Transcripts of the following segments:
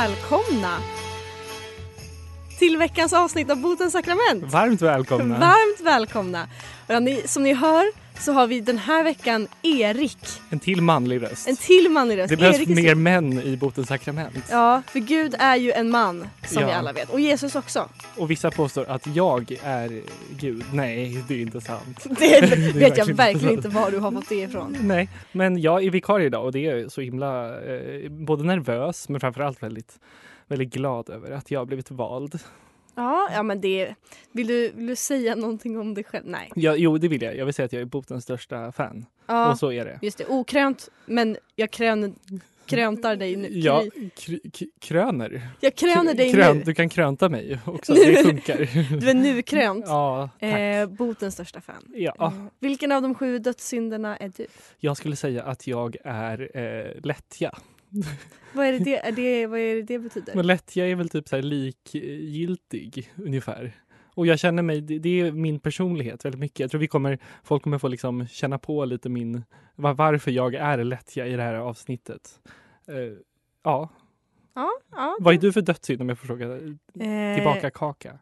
Välkomna till veckans avsnitt av Botens sakrament. Varmt välkomna! Varmt välkomna! Och ni, som ni hör så har vi den här veckan Erik. En till manlig röst. En till man i röst. det behövs Erik mer män i Botens sakrament. Ja, för Gud är ju en man som Ja. vi alla vet. Och Jesus också. Och vissa påstår att jag är Gud. Nej, det är inte sant. Det vet jag verkligen inte var du har fått det ifrån. Nej, men jag är vikarie idag och det är så himla eh, både nervös men framförallt väldigt, väldigt glad över att jag har blivit vald. Ja, ja men det... Vill du, vill du säga någonting om dig själv? Nej. Ja, jo, det vill jag. Jag vill säga att jag är Botens största fan. Ja, Och så är det. just det. Okrönt, men jag krön, kröntar dig nu. Ja, kr- k- kröner. Jag kröner dig Krön, nu. Du kan krönta mig också. Det funkar. Du är nu krönt. Ja, tack. Eh, botens största fan. Ja. Eh, vilken av de sju dödssynderna är du? Jag skulle säga att jag är eh, lättja. Vad är det det, är det, vad är det, det betyder? Men lättja är väl typ så likgiltig ungefär. Och jag känner mig, det, det är min personlighet väldigt mycket. Jag tror vi kommer, folk kommer få liksom känna på lite min, var, varför jag är lättja i det här avsnittet. Eh, ja, Ja, ja. vad är du för dödssynd om jag får fråga? Eh, Tillbaka kaka.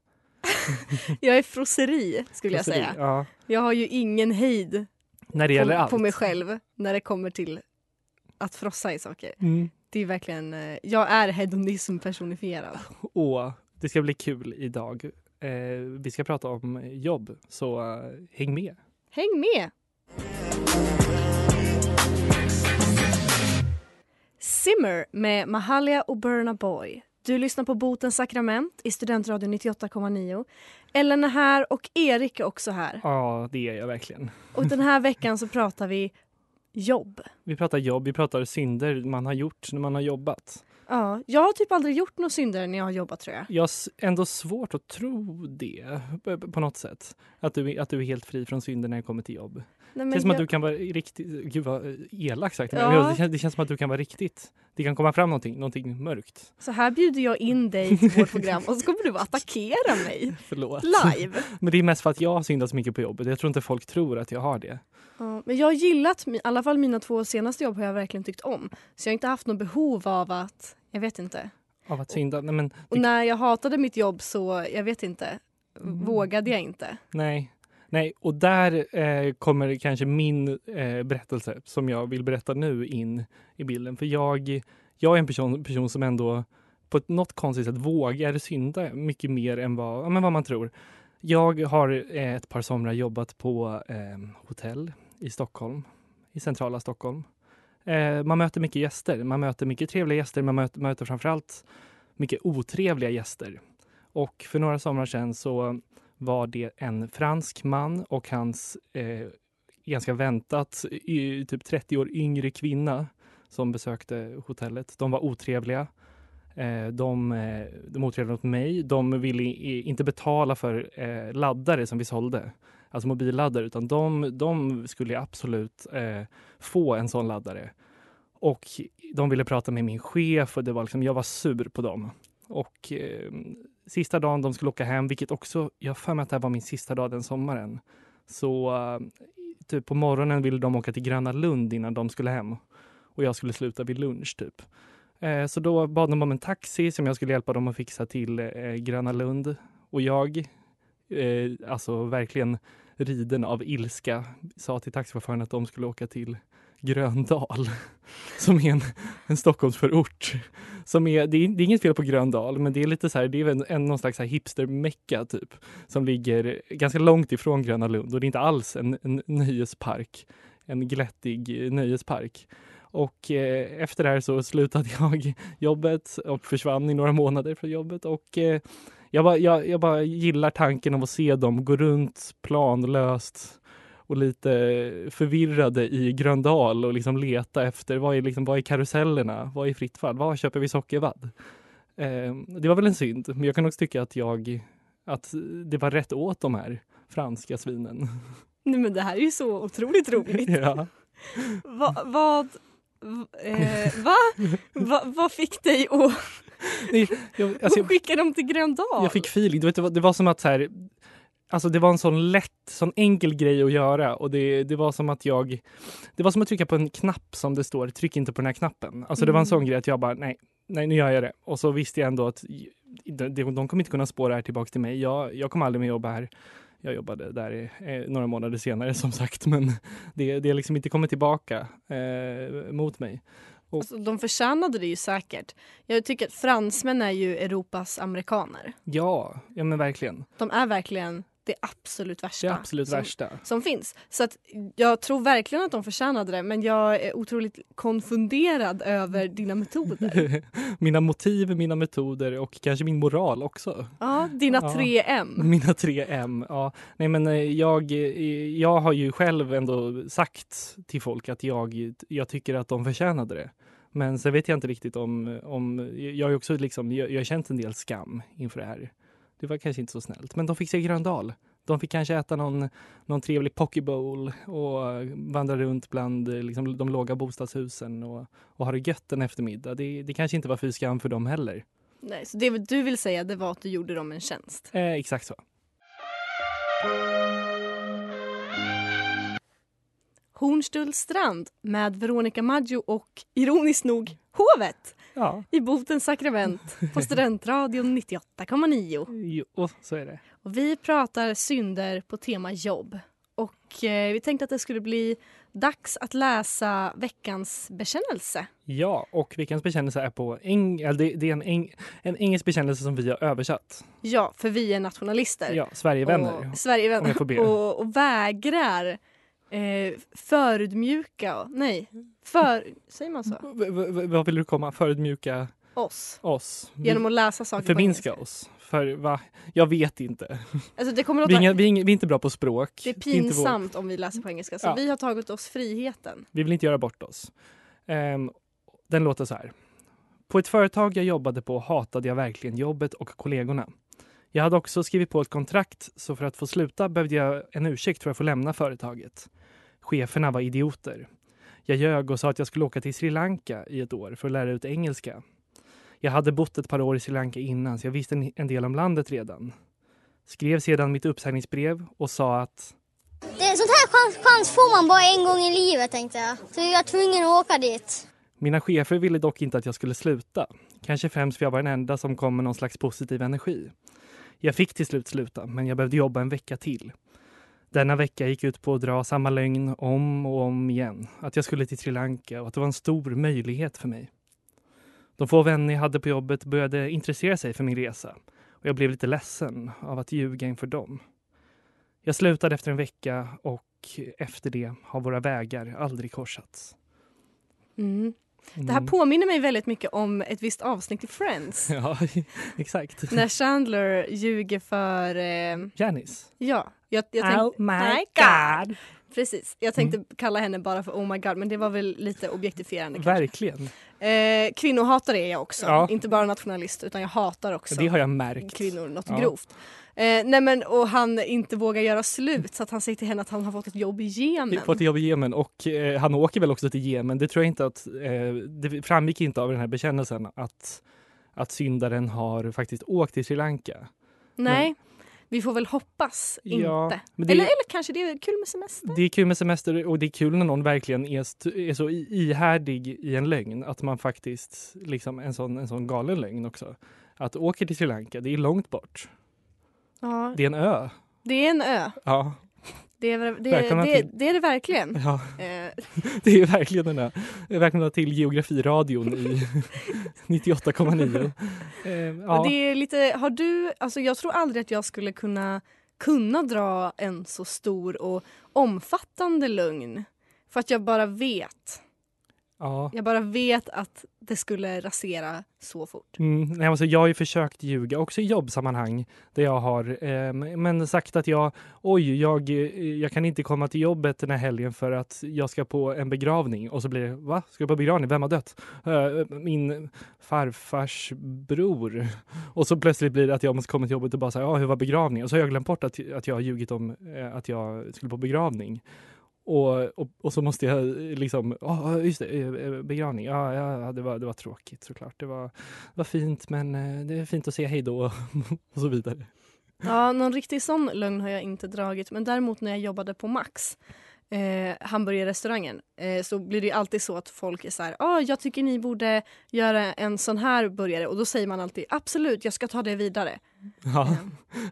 Jag är frosseri skulle jag Frosseri, säga. Ja. Jag har ju ingen hejd När det gäller på, allt. på mig själv när det kommer till att frossa i saker. Mm. Det är verkligen, eh, jag är hedonism personifierad. Och det ska bli kul idag. Eh, vi ska prata om jobb, så eh, häng med. Häng med! Simmer med Mahalia och Burna Boy. Du lyssnar på Botens sakrament i Studentradion 98,9. Ellen är här och Erik är också här. Ja, det är jag verkligen. Och den här veckan så pratar vi jobb. Vi pratar jobb, vi pratar synder man har gjort när man har jobbat. Ja, jag har typ aldrig gjort några synder när jag har jobbat tror jag. Jag har ändå svårt att tro det på något sätt. Att du, är- att du är helt fri från synder när det kommer till jobb. Nej, Det känns som att jag- du kan vara riktigt, gud vad elakt sagt, Ja. det känns, det känns som att du kan vara riktigt, det kan komma fram någonting, någonting mörkt. Så här bjuder jag in dig till vårt program och så kommer du attackera mig Förlåt. live. Men det är mest för att jag har syndat så mycket på jobbet. Jag tror inte folk tror att jag har det. Ja, men jag har gillat, i alla fall mina två senaste jobb har jag verkligen tyckt om. Så jag har inte haft något behov av att, jag vet inte. Av att synda. Nej, men, Och när jag hatade mitt jobb så, jag vet inte, Mm. vågade jag inte. nej. Nej, och där eh, kommer kanske min eh, berättelse som jag vill berätta nu in i bilden. För jag, jag är en person, person som ändå på ett, något konstigt sätt vågar synda mycket mer än vad, ja, men vad man tror. Jag har eh, ett par somrar jobbat på eh, hotell i Stockholm, i centrala Stockholm. Eh, man möter mycket gäster, man möter mycket trevliga gäster, man möter, möter framförallt mycket otrevliga gäster. Och för några somrar sedan så var det en fransk man och hans eh, ganska väntat y, typ 30 år yngre kvinna som besökte hotellet. De var otrevliga. Eh, de, eh, de var otrevliga mot mig. De ville i, inte betala för eh, laddare som vi sålde, alltså mobilladdare, utan de, de skulle absolut eh, få en sån laddare. Och de ville prata med min chef och det var liksom, jag var sur på dem. Och eh, sista dagen de skulle åka hem, vilket också, jag har för mig att det här var min sista dag den sommaren. Så eh, typ på morgonen ville de åka till Gröna Lund innan de skulle hem. Och jag skulle sluta vid lunch typ. Eh, så då bad de om en taxi som jag skulle hjälpa dem att fixa till eh, Gröna Lund. Och jag, alltså verkligen riden av ilska, sa till taxichauffören att de skulle åka till Gröndal, som är en, en Stockholmsförort. Som är, det, är, det är inget fel på Gröndal, men det är lite så här, det är en, en, någon slags hipstermecka typ, som ligger ganska långt ifrån Gröna Lund och det är inte alls en, en nöjespark, en glättig eh, nöjespark. Och eh, efter det här så slutade jag jobbet och försvann i några månader från jobbet och eh, jag, bara, jag, jag bara gillar tanken av att se dem gå runt planlöst och lite förvirrade i Gröndal och liksom leta efter vad är, liksom, vad är karusellerna, vad är fritt fall, var köper vi sockervadd? Eh, det var väl en synd, men jag kan också tycka att jag att det var rätt åt de här franska svinen. Nej, men det här är ju så otroligt roligt. ja. Va, vad... Eh, va? va? Vad fick dig att Nej, jag, alltså, jag, skicka dem till Gröndal? jag fick feeling. Du vet, det, var, det var som att så här, Alltså det var en sån lätt, sån enkel grej att göra och det, det var som att jag... Det var som att trycka på en knapp som det står, tryck inte på den här knappen. Alltså det var en sån grej att jag bara, nej, nej nu gör jag det. Och så visste jag ändå att de, de kommer inte kunna spåra det här tillbaka till mig. Jag, jag kommer aldrig mer jobba här. Jag jobbade där i, eh, några månader senare som sagt, men det, det liksom inte kommit tillbaka eh, mot mig. Och, alltså, de förtjänade det ju säkert. Jag tycker att fransmän är ju Europas amerikaner. Ja, ja men verkligen. De är verkligen det absolut värsta, det absolut som, värsta. som finns. Så att jag tror verkligen att de förtjänade det men jag är otroligt konfunderad över dina metoder. mina motiv, mina metoder och kanske min moral också. Ja, dina ja, tre M. Mina tre M, ja. Nej men eh, jag, eh, jag har ju själv ändå sagt till folk att jag, jag tycker att de förtjänade det. Men sen vet jag inte riktigt om, om jag har också liksom, jag, jag har känt en del skam inför det här. Det var kanske inte så snällt. Men de fick se Gröndal. De fick kanske äta någon, någon trevlig pokebowl och vandra runt bland liksom, de låga bostadshusen och, och ha det gött en eftermiddag. Det, det kanske inte var fy skam för dem heller. Nej, så det du vill säga det var att du gjorde dem en tjänst? Eh, exakt så. Hornstullstrand med Veronica Maggio och ironiskt nog Hovet ja. i Botens sakrament på Studentradion 98,9. Jo, så är det. Och vi pratar synder på tema jobb. Och eh, vi tänkte att det skulle bli dags att läsa veckans bekännelse. Ja, och veckans bekännelse är på eng eller det, det är en, eng en engelsk bekännelse som vi har översatt. Ja, för vi är nationalister. Ja, Sverigevänner. Och, Sverigevänner. Och, och vägrar eh, förödmjuka, nej, för, säger man så? Vad vill du komma? Förödmjuka oss? Oss. Genom att läsa saker Förminska oss? För va? Jag vet inte. Alltså det kommer låta... vi, är inga, vi, är inga, vi, är inte bra på språk. Det är pinsamt det är om vi läser på engelska, så ja. vi har tagit oss friheten. Vi vill inte göra bort oss. Um, den låter så här. På ett företag jag jobbade på hatade jag verkligen jobbet och kollegorna. Jag hade också skrivit på ett kontrakt så för att få sluta behövde jag en ursäkt för att få lämna företaget. Cheferna var idioter. Jag ljög och sa att jag skulle åka till Sri Lanka i ett år för att lära ut engelska. Jag hade bott ett par år i Sri Lanka innan så jag visste en del om landet redan. Skrev sedan mitt uppsägningsbrev och sa att det är sånt här chans, chans får man bara en gång i livet tänkte jag. Så jag är tvungen att åka dit. Mina chefer ville dock inte att jag skulle sluta. Kanske främst för jag var den enda som kom med någon slags positiv energi. Jag fick till slut sluta, men jag behövde jobba en vecka till. Denna vecka gick ut på att dra samma lögn om och om igen. Att jag skulle till Sri Lanka och att det var en stor möjlighet för mig. De få vänner jag hade på jobbet började intressera sig för min resa och jag blev lite ledsen av att ljuga inför dem. Jag slutade efter en vecka och efter det har våra vägar aldrig korsats. Mm. Det här mm. påminner mig väldigt mycket om ett visst avsnitt i Friends. Ja, exakt. När Chandler ljuger för... Eh... Janice? Ja. Jag, jag tänk... Oh my god! Precis. Jag tänkte mm. kalla henne bara för oh my god men det var väl lite objektifierande. Verkligen. Eh, kvinnohatare är jag också. Ja. Inte bara nationalist utan jag hatar också det har jag märkt. kvinnor något ja. grovt. Eh, nej men, och han inte vågar göra slut så att han säger till henne att han har fått ett jobb i Jemen. Fått ett jobb i Jemen och eh, han åker väl också till Jemen. Det tror jag inte att, eh, det framgick inte av den här bekännelsen att, att syndaren har faktiskt åkt till Sri Lanka. Nej. Men, vi får väl hoppas ja, inte. Det, eller, eller kanske det är kul med semester? Det är kul med semester och det är kul när någon verkligen är, är så ihärdig i en lögn att man faktiskt, liksom en sån, en sån galen lögn också. Att åka till Sri Lanka, det är långt bort. Ja. Det är en ö. Det är en ö. Ja. Det är det, det, det, är det verkligen. Ja. Eh. det är verkligen den där. Välkomna till Geografiradion i 98,9. Eh, ja. Det är lite, har du, alltså jag tror aldrig att jag skulle kunna, kunna dra en så stor och omfattande lögn. För att jag bara vet Ja. Jag bara vet att det skulle rasera så fort. Mm, alltså jag har ju försökt ljuga också i jobbsammanhang där jag har eh, men sagt att jag oj, jag, eh, jag kan inte komma till jobbet den här helgen för att jag ska på en begravning och så blir det va? Ska du på begravning? Vem har dött? Eh, min farfars bror. Och så plötsligt blir det att jag måste komma till jobbet och bara säga ja, hur var begravningen? Och så har jag glömt bort att, att jag har ljugit om eh, att jag skulle på begravning. Och, och, och så måste jag liksom, ja just det, eh, eh, begravning, ja, ja det, var, det var tråkigt såklart. Det var, det var fint men eh, det är fint att säga hej då och så vidare. Ja, någon riktig sån lögn har jag inte dragit. Men däremot när jag jobbade på Max, eh, hamburgerrestaurangen, eh, så blir det alltid så att folk är så här, ah, jag tycker ni borde göra en sån här burgare. Och då säger man alltid, absolut, jag ska ta det vidare. Ja,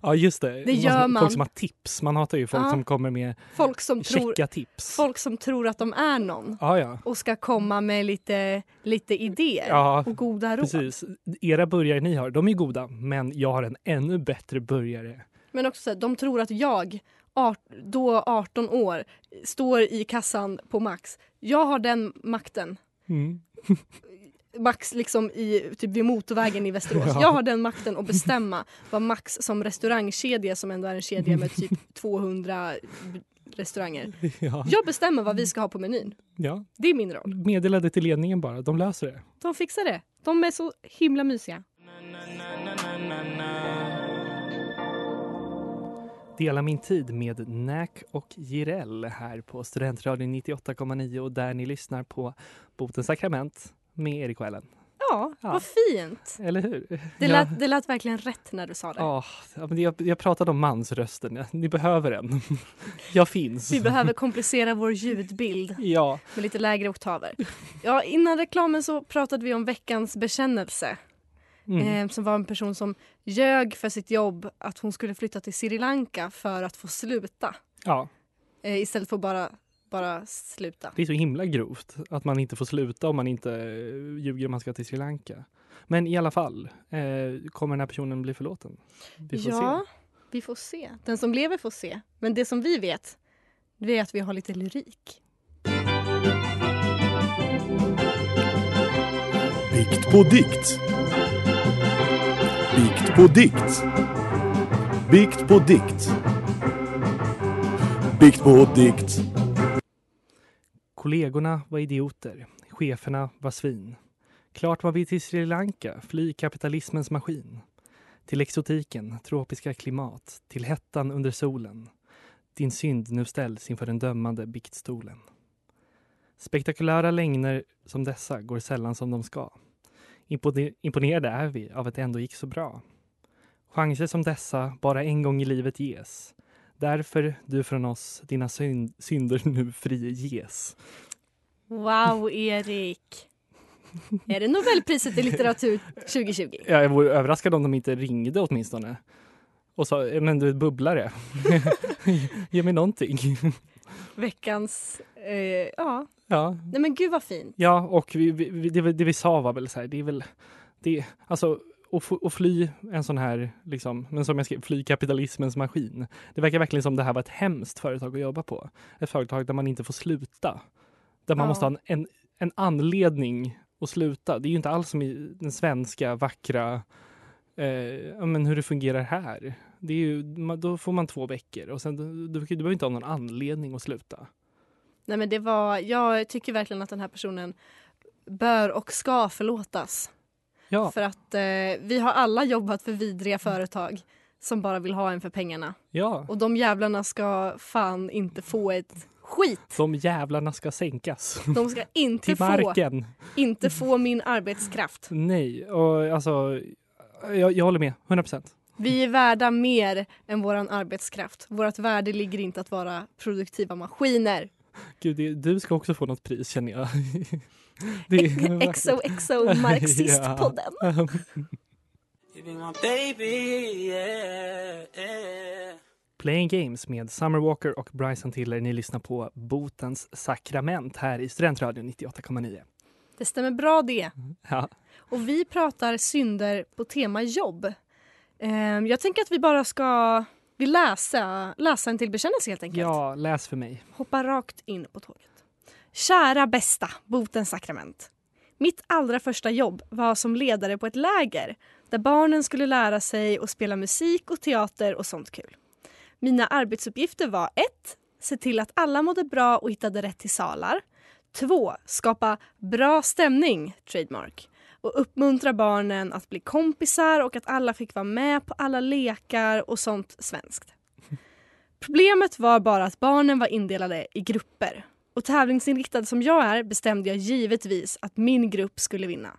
ja just det. Det gör Folk man. som har tips. Man hatar ju folk Ja. som kommer med Folk som, tror, tips. folk som tror att de är någon Ja, ja. och ska komma med lite, lite idéer Ja, och goda råd. precis. Era burgare ni har, de är goda, men jag har en ännu bättre burgare. Men också så här, de tror att jag, art, då 18 år, står i kassan på Max. Jag har den makten. Mm. Max liksom i, typ vid motorvägen i Västerås. Ja. Jag har den makten att bestämma vad Max som restaurangkedja, som ändå är en kedja med typ 200 b- restauranger. Ja. Jag bestämmer vad vi ska ha på menyn. ja. Det är min roll. Meddela det till ledningen bara, de löser det. De fixar det. De är så himla mysiga. Dela min tid med Nack och Jireel här på Studentradion 98,9 och där ni lyssnar på Botens sakrament med Erik och Ellen. Ja, Ja. vad fint. Eller hur? Det Ja. lät, det lät verkligen rätt när du sa det. Ja, ja, men jag, jag pratade om mansrösten. Ni behöver den. Jag finns. Vi behöver komplicera vår ljudbild Ja, med lite lägre oktaver. Ja, innan reklamen så pratade vi om veckans bekännelse. Mm. Eh, som var en person som ljög för sitt jobb att hon skulle flytta till Sri Lanka för att få sluta. ja. Eh, istället för att bara, bara sluta. Det är så himla grovt att man inte får sluta om man inte eh, ljuger om man ska till Sri Lanka. Men i alla fall, eh, kommer den här personen bli förlåten? Vi får ja, se. vi får se. Den som lever får se. Men det som vi vet, det är att vi har lite lyrik. Bikt på dikt. Bikt på dikt. Bikt på dikt. Bikt på dikt. Kollegorna var idioter. Cheferna var svin. Klart var vi till Sri Lanka, fly kapitalismens maskin. Till exotiken, tropiska klimat, till hettan under solen. Din synd nu ställs inför den dömande biktstolen. Spektakulära längder som dessa går sällan som de ska. Impone- Imponerade är vi av att det ändå gick så bra. Chanser som dessa bara en gång i livet ges. Därför du från oss dina synd- synder nu friges. Wow, Erik! är det Nobelpriset i litteratur 2020? Ja, jag vore överraskad om de inte ringde åtminstone. Och sa, "Eh, men du bubblare. Ge mig någonting. Veckans... Eh, ja. Ja. Nej men gud vad fint. ja, och vi, vi, det, vi- det vi sa var väl så här, det är väl, det, alltså att fly en sån här, liksom, men som jag skrev, fly kapitalismens maskin. Det verkar verkligen som det här var ett hemskt företag att jobba på. Ett företag där man inte får sluta. Där man Ja. måste ha en, en, en anledning att sluta. Det är ju inte alls som i den svenska vackra, eh, men hur det fungerar här. Det är ju, då får man två veckor och sen du, du, du behöver inte ha någon anledning att sluta. Nej men det var... Jag tycker verkligen att den här personen bör och ska förlåtas. Ja, För att eh, vi har alla jobbat för vidriga företag som bara vill ha en för pengarna. ja. Och de jävlarna ska fan inte få ett skit. De jävlarna ska sänkas. De ska inte få, inte få min arbetskraft. Nej, och alltså, jag, jag håller med. 100 procent. Vi är värda mer än vår arbetskraft. Vårt värde ligger inte att vara produktiva maskiner. Gud, det, du ska också få något pris känner jag. Det är- XOXO Marxistpodden. Playing Games med Summer Walker och Bryson Tiller. Ni lyssnar på Botens sakrament här i Studentradion 98,9. Det stämmer bra det. Ja. Och vi pratar synder på tema jobb. Ehm, jag tänker att vi bara ska vi läsa, läsa en till bekännelse helt enkelt. ja, läs för mig. Hoppa rakt in på tåget. Kära bästa Botens sakrament. Mitt allra första jobb var som ledare på ett läger där barnen skulle lära sig att spela musik och teater och sånt kul. Mina arbetsuppgifter var 1. Se till att alla mådde bra och hittade rätt till salar. 2. Skapa bra stämning, trademark. Och uppmuntra barnen att bli kompisar och att alla fick vara med på alla lekar och sånt svenskt. Problemet var bara att barnen var indelade i grupper. Och tävlingsinriktad som jag är bestämde jag givetvis att min grupp skulle vinna.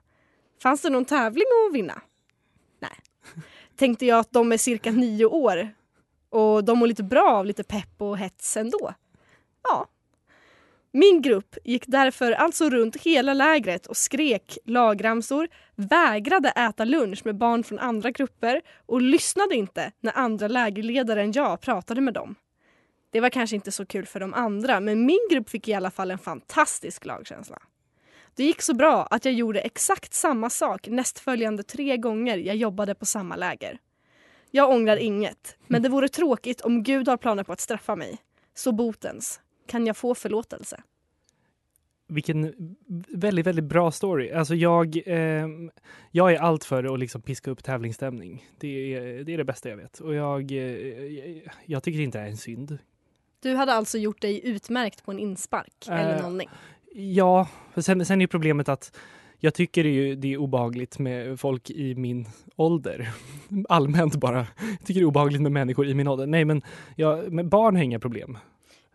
Fanns det någon tävling att vinna? Nej. Tänkte jag att de är cirka nio år och de mår lite bra av lite pepp och hets ändå. Ja. Min grupp gick därför alltså runt hela lägret och skrek lagramsor, vägrade äta lunch med barn från andra grupper och lyssnade inte när andra lägerledare än jag pratade med dem. Det var kanske inte så kul för de andra men min grupp fick i alla fall en fantastisk lagkänsla. Det gick så bra att jag gjorde exakt samma sak nästföljande tre gånger jag jobbade på samma läger. Jag ångrar inget, men det vore tråkigt om Gud har planer på att straffa mig. Så botens, kan jag få förlåtelse? Vilken väldigt, väldigt bra story. Alltså jag, eh, jag är allt för att liksom piska upp tävlingsstämning. Det är, det är det bästa jag vet. Och jag, eh, jag tycker inte det är en synd. Du hade alltså gjort dig utmärkt på en inspark Eh, eller nollning? Ja, för sen, sen är problemet att jag tycker det är, ju, det är obehagligt med folk i min ålder. Allmänt bara. Jag tycker det är obehagligt med människor i min ålder. Nej, men, jag, men barn har inga problem.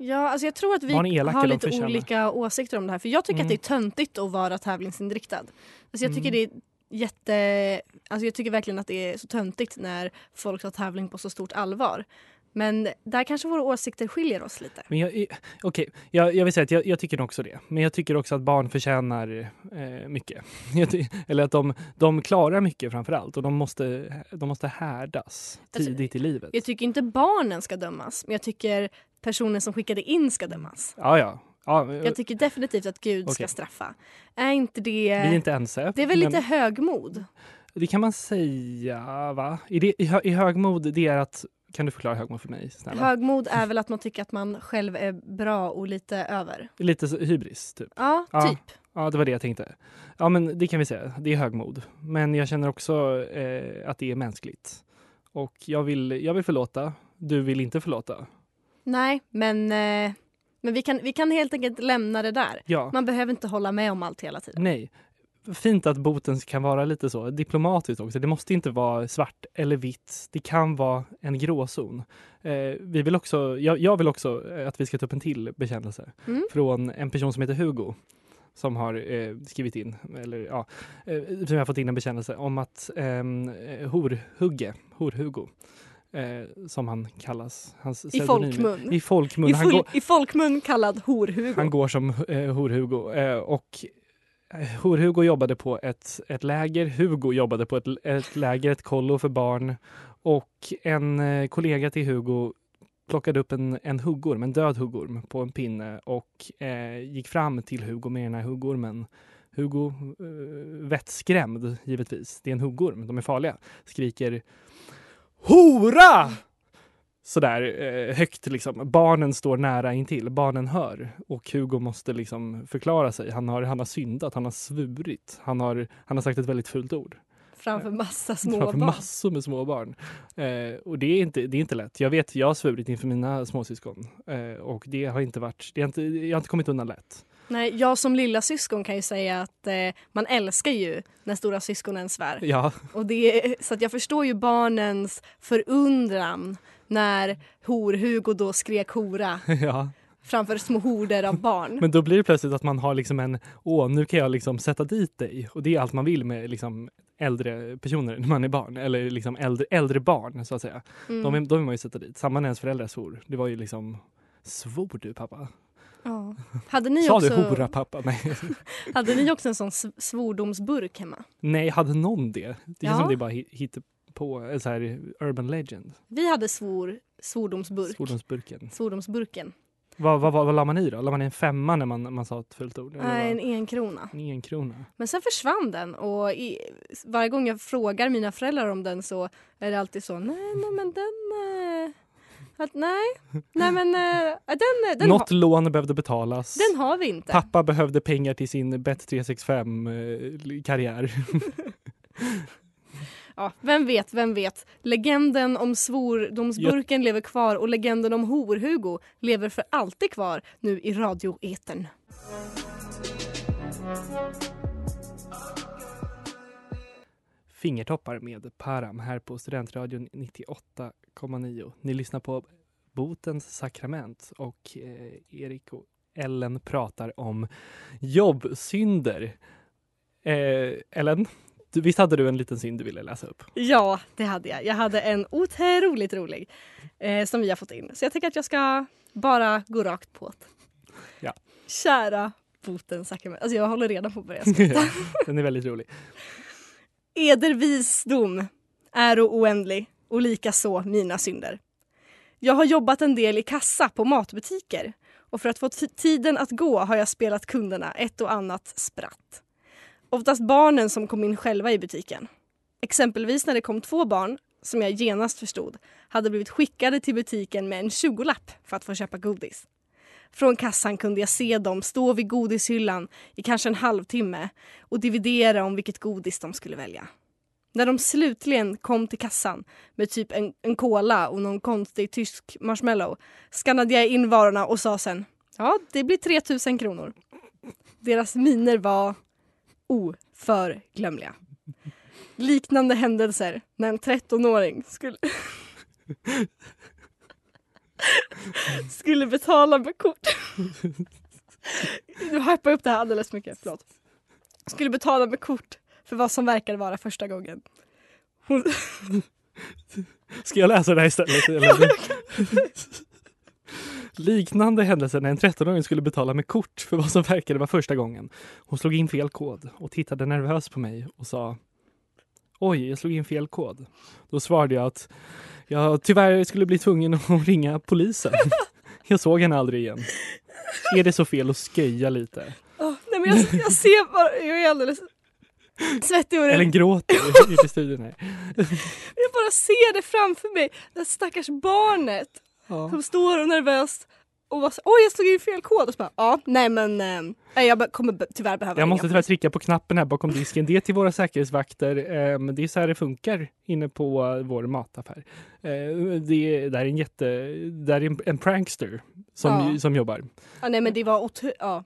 Ja, alltså jag tror att vi har lite olika åsikter om det här. För jag tycker Mm. att det är töntigt att vara tävlingsinriktad. Alltså jag tycker Mm. det är jätte... Alltså jag tycker verkligen att det är så töntigt när folk tar tävling på så stort allvar. Men där kanske våra åsikter skiljer oss lite. Men jag, okej, jag, jag vill säga att jag, jag tycker också det. Men jag tycker också att barn förtjänar eh, mycket. Eller att de, de klarar mycket framför allt och de måste, de måste härdas Alltså, tidigt i livet. Jag tycker inte barnen ska dömas, men jag tycker personen som skickade in ska dömas. Ja, ja. ja Jag tycker definitivt att Gud ska Okej. straffa. Är inte det... vi är inte ense. Det är väl lite men högmod? Det kan man säga, va? I, det, i, hö, I högmod, det är att... Kan du förklara högmod för mig? Snälla? Högmod är väl att man tycker att man själv är bra och lite över. Lite så- hybris, typ. Ja, Ja. typ. Ja, det var det jag tänkte. Ja, men det kan vi säga. Det är högmod. Men jag känner också eh, att det är mänskligt. Och jag vill, jag vill förlåta. Du vill inte förlåta. Nej, men, eh, men vi, kan, vi kan helt enkelt lämna det där. Ja. Man behöver inte hålla med om allt hela tiden. Nej. Fint att boten kan vara lite så diplomatiskt också. Det måste inte vara svart eller vitt. Det kan vara en gråzon. Eh, vi vill också, jag, jag vill också eh, att vi ska ta upp en till bekännelse Mm. från en person som heter Hugo som har eh, skrivit in, eller ja, eh, som har fått in en bekännelse om att ehm, eh, horhugge, horhugo, eh, som han kallas. Hans I folkmun. I folkmun. I, full, går, I folkmun kallad horhugo. han går som eh, Hor-Hugo. Eh, och Hor-Hugo jobbade på ett, ett läger. Hugo jobbade på ett, ett läger, ett kollo för barn. Och en eh, kollega till Hugo plockade upp en, en huggorm, en död huggorm på en pinne och eh, gick fram till Hugo med den här huggormen. Hugo, eh, vettskrämd givetvis, det är en huggorm, de är farliga, skriker Hora! Sådär eh, högt liksom. Barnen står nära intill, barnen hör och Hugo måste liksom förklara sig. Han har, han har syndat, han har svurit, han har, han har sagt ett väldigt fult ord. Framför massa små Framför barn. massor med små barn. Eh, och det är, inte, det är inte lätt. Jag vet, jag har svurit inför mina småsyskon eh, och det har inte varit, det har inte, jag har inte kommit undan lätt. Nej, jag som lilla syskon kan ju säga att eh, man älskar ju när stora syskonen svär. Ja, Och det så jag förstår ju barnens förundran när hor-Hugo då skrek hora ja. framför små horder av barn. Men då blir det plötsligt att man har liksom en, åh nu kan jag liksom sätta dit dig. Och det är allt man vill med liksom äldre personer när man är barn. Eller liksom äldre, äldre barn så att säga. Mm. De, de vill man ju sätta dit. Samma när ens föräldrar svor. Det var ju liksom, svor du pappa? Ja. Hade, ni Sa också, du hora pappa? Nej. hade ni också en sån sv- svordomsburk hemma? Nej, hade någon det? Det är Ja. som det är bara hit på en så här urban legend. Vi hade svor, svordomsburk. Svordomsburken. Svordomsburken. Vad, vad, vad, vad la man i då? La man i en femma när man, man sa ett fult ord? Nej, en enkrona. en enkrona. Men sen försvann den och i, varje gång jag frågar mina föräldrar om den så är det alltid så nej, nej men den, eh, Att, nej, nej men eh, den, den, Något lån behövde betalas. den har vi inte. Pappa behövde pengar till sin Bet365-karriär. Ja, vem vet, vem vet. Legenden om svordomsburken lever kvar och legenden om Hor-Hugo lever för alltid kvar nu i radioetern. Fingertoppar med Param här på Studentradion 98,9. Ni lyssnar på Botens sakrament och eh, Erik och Ellen pratar om jobbsynder. Eh, Ellen, du, visst hade du en liten synd du ville läsa upp? Ja, det hade jag. Jag hade en otroligt rolig eh, som vi har fått in. Så jag tänker att jag ska bara gå rakt på det. Ja. Kära botens sakrament. Alltså jag håller redan på att börja skratta. Den är väldigt rolig. Eder visdom är oändlig och lika så mina synder. Jag har jobbat en del i kassa på matbutiker och för att få tiden att gå har jag spelat kunderna ett och annat spratt. Oftast barnen som kom in själva i butiken. Exempelvis när det kom två barn, som jag genast förstod, hade blivit skickade till butiken med en 20-lapp för att få köpa godis. Från kassan kunde jag se dem stå vid godishyllan i kanske en halvtimme och dividera om vilket godis de skulle välja. När de slutligen kom till kassan med typ en, en cola och någon konstig tysk marshmallow skannade jag in varorna och sa sen ja, det blir 3000 kronor. Deras miner var oförglömliga. Liknande händelser när en 13-åring skulle skulle betala med kort. Nu hypar jag upp det här alldeles för mycket, förlåt. Skulle betala med kort för vad som verkade vara första gången. Hon, Ska jag läsa det här istället? Eller? Liknande händelser när en 13-åring skulle betala med kort för vad som verkade vara första gången. Hon slog in fel kod och tittade nervöst på mig och sa Oj, jag slog in fel kod. Då svarade jag att jag tyvärr skulle bli tvungen att ringa polisen. Jag såg henne aldrig igen. Är det så fel att sköja lite? Åh, nej men jag, jag ser bara, jag är alldeles svettig och Eller gråter i studion här. Jag bara ser det framför mig. Det stackars barnet Ja. som står och nervöst och bara så, oj jag slog in fel kod och så bara ja nej men eh, jag kommer tyvärr behöva Jag måste tyvärr trycka på knappen här bakom disken. Det är till våra säkerhetsvakter. Eh, det är så här det funkar inne på vår mataffär. Eh, det, det är en jätte... Det är en, en prankster som, Ja. som jobbar. Ja, nej men det var ja.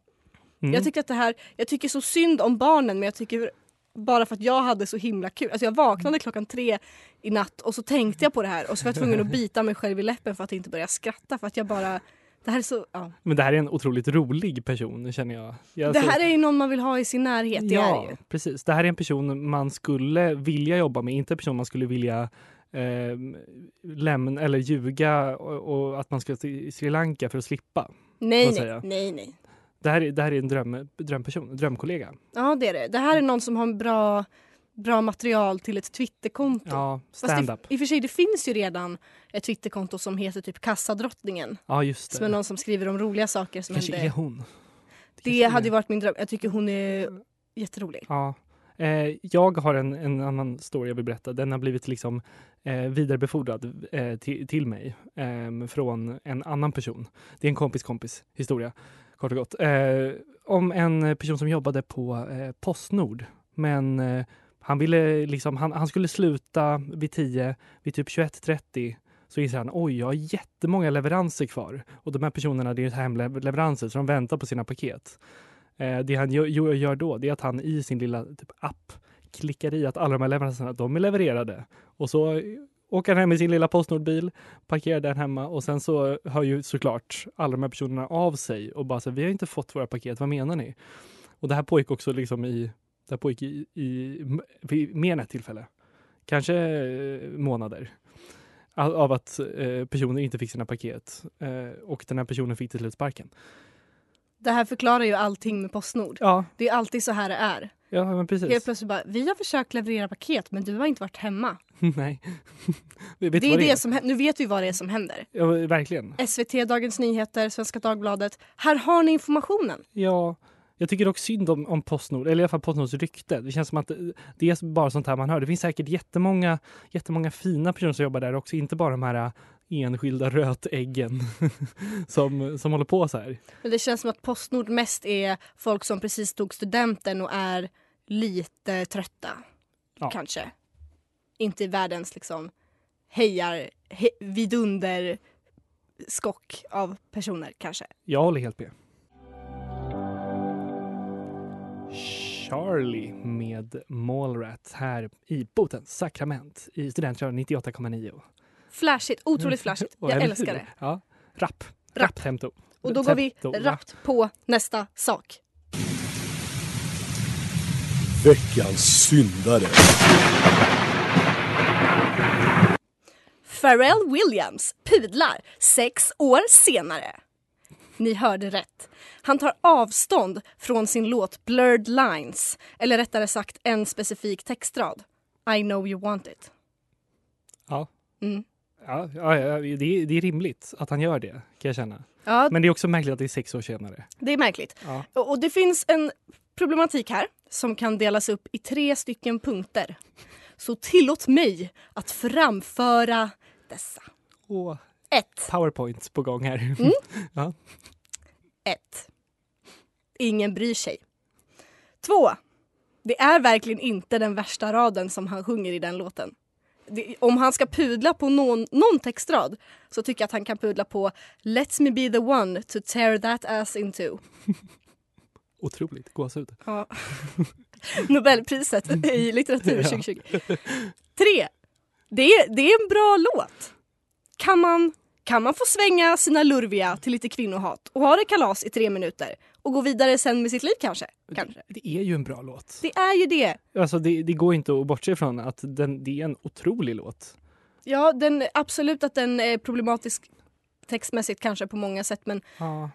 Mm. Jag tycker att det här, jag tycker så synd om barnen men jag tycker bara för att jag hade så himla kul. Alltså jag vaknade klockan tre i natt och så tänkte jag på det här och så var jag tvungen att bita mig själv i läppen för att inte börja skratta för att jag bara det här är så, ja. Men det här är en otroligt rolig person känner jag. jag Det så- här är ju någon man vill ha i sin närhet, det ja, det precis. Det här är en person man skulle vilja jobba med, inte en person man skulle vilja eh, lämna eller ljuga och, och att man ska till Sri Lanka för att slippa. Nej nej, nej nej. Det här är, det här är en dröm, drömperson, drömkollega. Ja det är det. Det här är någon som har en bra, bra material till ett Twitterkonto. Ja, det, stand-up. I och för sig det finns ju redan ett Twitterkonto som heter typ Kassadrottningen. Ja, just Som är det. någon som skriver om roliga saker som Kanske händer. är hon. Det är- hade ju varit min dröm. Jag tycker hon är jätterolig. Ja. Eh, jag har en, en annan story jag vill berätta. Den har blivit liksom eh, vidarebefordrad eh, till, till mig eh, från en annan person. Det är en kompis kompis historia, kort och gott. Eh, om en person som jobbade på eh, Postnord. Men eh, han, ville liksom, han, han skulle sluta vid 10, vid typ 21.30 så inser han oj, jag har jättemånga leveranser kvar. Och de här personerna, det är hemleveranser så de väntar på sina paket. Eh, det han gör, gör- gör då, det är att han i sin lilla typ, app klickar i att alla de här leveranserna, de är levererade. Och så åker hem i sin lilla Postnordbil, parkerar den hemma och sen så hör ju såklart alla de här personerna av sig och bara så vi har inte fått våra paket, vad menar ni? Och det här pågick också liksom i, det här pågick i, i vid mer än ett tillfälle. Kanske eh, månader. Av av att eh, personer inte fick sina paket. Eh, och den här personen fick till slut sparken. Det här förklarar ju allting med Postnord. Ja, Det är alltid så här det är. ja men precis. Helt plötsligt bara, vi har försökt leverera paket men du har inte varit hemma. Nej. Det är det som hä- Nu vet vi vad det är som händer. Ja, verkligen. SVT, Dagens Nyheter, Svenska Dagbladet. Här har ni informationen. Ja, jag tycker dock synd om, om Postnord, eller i alla fall Postnords rykte. Det känns som att det, det är bara sånt här man hör. Det finns säkert jättemånga, jättemånga fina personer som jobbar där också, inte bara de här enskilda rötäggen som, som håller på så här. Men det känns som att Postnord mest är folk som precis tog studenten och är lite trötta. Ja. Kanske. Inte världens liksom hejar, he, vidunder skock av personer kanske. Jag håller helt med. Charlie med Mallrat här i Botens sakrament i Studentradion 98,9. Flashigt, otroligt flashigt. Och Jag älskar det. Ja, rapp. Rapp. Rapp tempo. Och då går vi rappt på nästa sak. Veckans syndare. Pharrell Williams pudlar sex år senare. Ni hörde rätt. Han tar avstånd från sin låt Blurred Lines, eller rättare sagt en specifik textrad. I know you want it. Ja. Mm. Ja, ja, ja det, är, det är rimligt att han gör det, kan jag känna. Ja, Men det är också märkligt att det är sex år senare. det är märkligt. Ja. Och, och det finns en problematik här som kan delas upp i tre stycken punkter. Så tillåt mig att framföra dessa. Och 1. powerpoints på gång här. Mm. ja. 1. Ingen bryr sig. 2. Det är verkligen inte den värsta raden som han sjunger i den låten. Det, om han ska pudla på någon, någon textrad så tycker jag att han kan pudla på Let me be the one to tear that ass into. Otroligt, gåshud. Ja. Nobelpriset i litteratur Ja. 2020. 3. Det är, det är en bra låt. Kan man, kan man få svänga sina lurviga till lite kvinnohat och ha det kalas i tre minuter och gå vidare sen med sitt liv kanske? kanske. Det är ju en bra låt. Det är ju det. Alltså det, det går inte att bortse ifrån att den, det är en otrolig låt. Ja, den, absolut att den är problematisk textmässigt kanske på många sätt men Ja.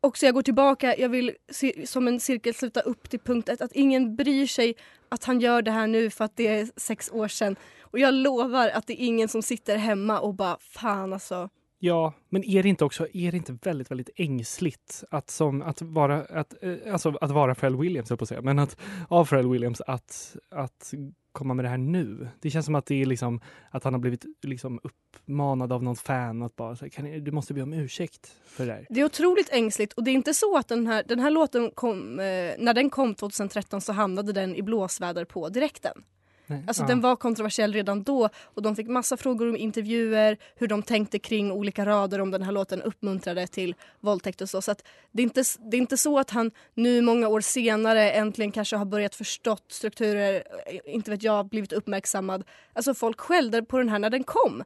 också jag går tillbaka, jag vill se, som en cirkel sluta upp till punkt ett, att ingen bryr sig att han gör det här nu för att det är sex år sedan. Och jag lovar att det är ingen som sitter hemma och bara fan alltså. Ja, men är det inte också är det inte väldigt, väldigt ängsligt att, som, att, vara, att, eh, alltså, att vara Pharrell Williams, jag på att säga, men att av Pharrell Williams att, att komma med det här nu. Det känns som att det är liksom att han har blivit liksom uppmanad av någon fan att bara kan ni, du måste be om ursäkt för det där. Det är otroligt ängsligt och det är inte så att den här, den här låten kom, eh, när den kom 2013 så hamnade den i blåsväder på direkten. Nej. Alltså ja. den var kontroversiell redan då och de fick massa frågor om intervjuer, hur de tänkte kring olika rader om den här låten uppmuntrade till våldtäkt och så. Så att det, är inte, det är inte så att han nu många år senare äntligen kanske har börjat förstått strukturer, eh, inte vet jag, blivit uppmärksammad. Alltså folk skällde på den här när den kom.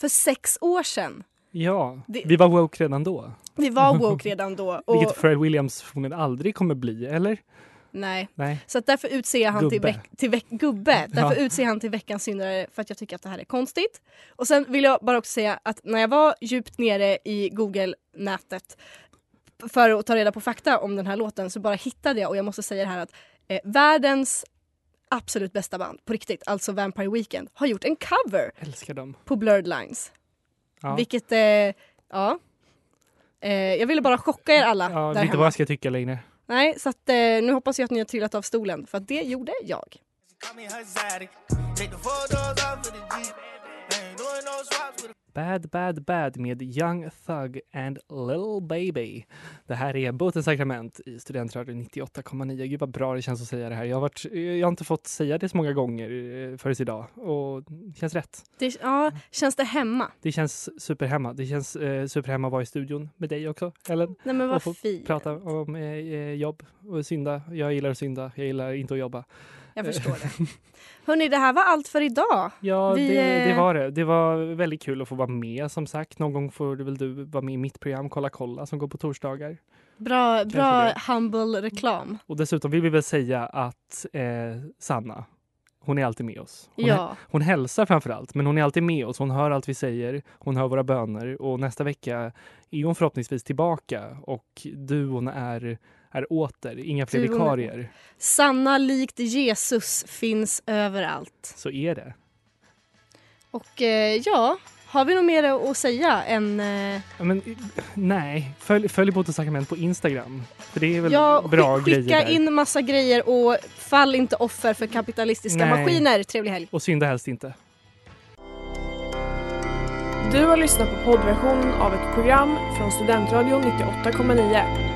För sex år sedan. Ja, Det- vi var woke redan då. Vi var woke redan då. Och, Vilket Pharrell Williams förmodligen aldrig kommer bli, eller? Nej. Nej. Så att därför utser jag han till, Gubbe. till veck, gubbe. Därför Ja. utser jag han till veckans syndare för att jag tycker att det här är konstigt. Och sen vill jag bara också säga att när jag var djupt nere i Google-nätet för att ta reda på fakta om den här låten så bara hittade jag, och jag måste säga det här att eh, världens absolut bästa band på riktigt, alltså Vampire Weekend, har gjort en cover Älskar dem. på Blurred Lines. Ja. Vilket, eh, ja. Eh, jag ville bara chocka er alla Ja, där vet inte hemma. vad jag ska tycka längre. Nej, så att, eh, nu hoppas jag att ni har trillat av stolen för att det gjorde jag. Bad Bad Bad med Young Thug and Lil Baby. Det här är Båtens sakrament i Studentradion 98,9. Gud vad bra det känns att säga det här. Jag har, varit, jag har inte fått säga det så många gånger eh, förrän idag och det känns rätt. Det, ja, känns det hemma? Det känns superhemma. Det känns eh, superhemma att vara i studion med dig också, Ellen. Nej men Och vad få fint. prata om eh, eh, jobb och synda. Jag gillar att synda. Jag gillar inte att jobba. Jag förstår det. Hörni, det här var allt för idag. Ja, Vi, det, det eh, var det. Det var väldigt kul att få vara med som sagt. Någon gång får väl du vara med i mitt program Kolla kolla som går på torsdagar. Bra, bra det. humble reklam. Och dessutom vill vi väl säga att eh, Sanna, hon är alltid med oss. Hon, Ja, hon hälsar framför allt, men hon är alltid med oss. Hon hör allt vi säger, hon hör våra böner och nästa vecka är hon förhoppningsvis tillbaka och duon är, är åter. Inga fler vikarier. Sanna likt Jesus finns överallt. Så är det. Och eh, ja, har vi något mer att säga än... Eh, Ja, men, nej, följ, följ Botens sakrament på Instagram. För det är väl ja, bra skick- grejer skicka in massa grejer och fall inte offer för kapitalistiska Nej. maskiner. Trevlig helg. Och synda helst inte. Du har lyssnat på poddversionen av ett program från Studentradion 98,9.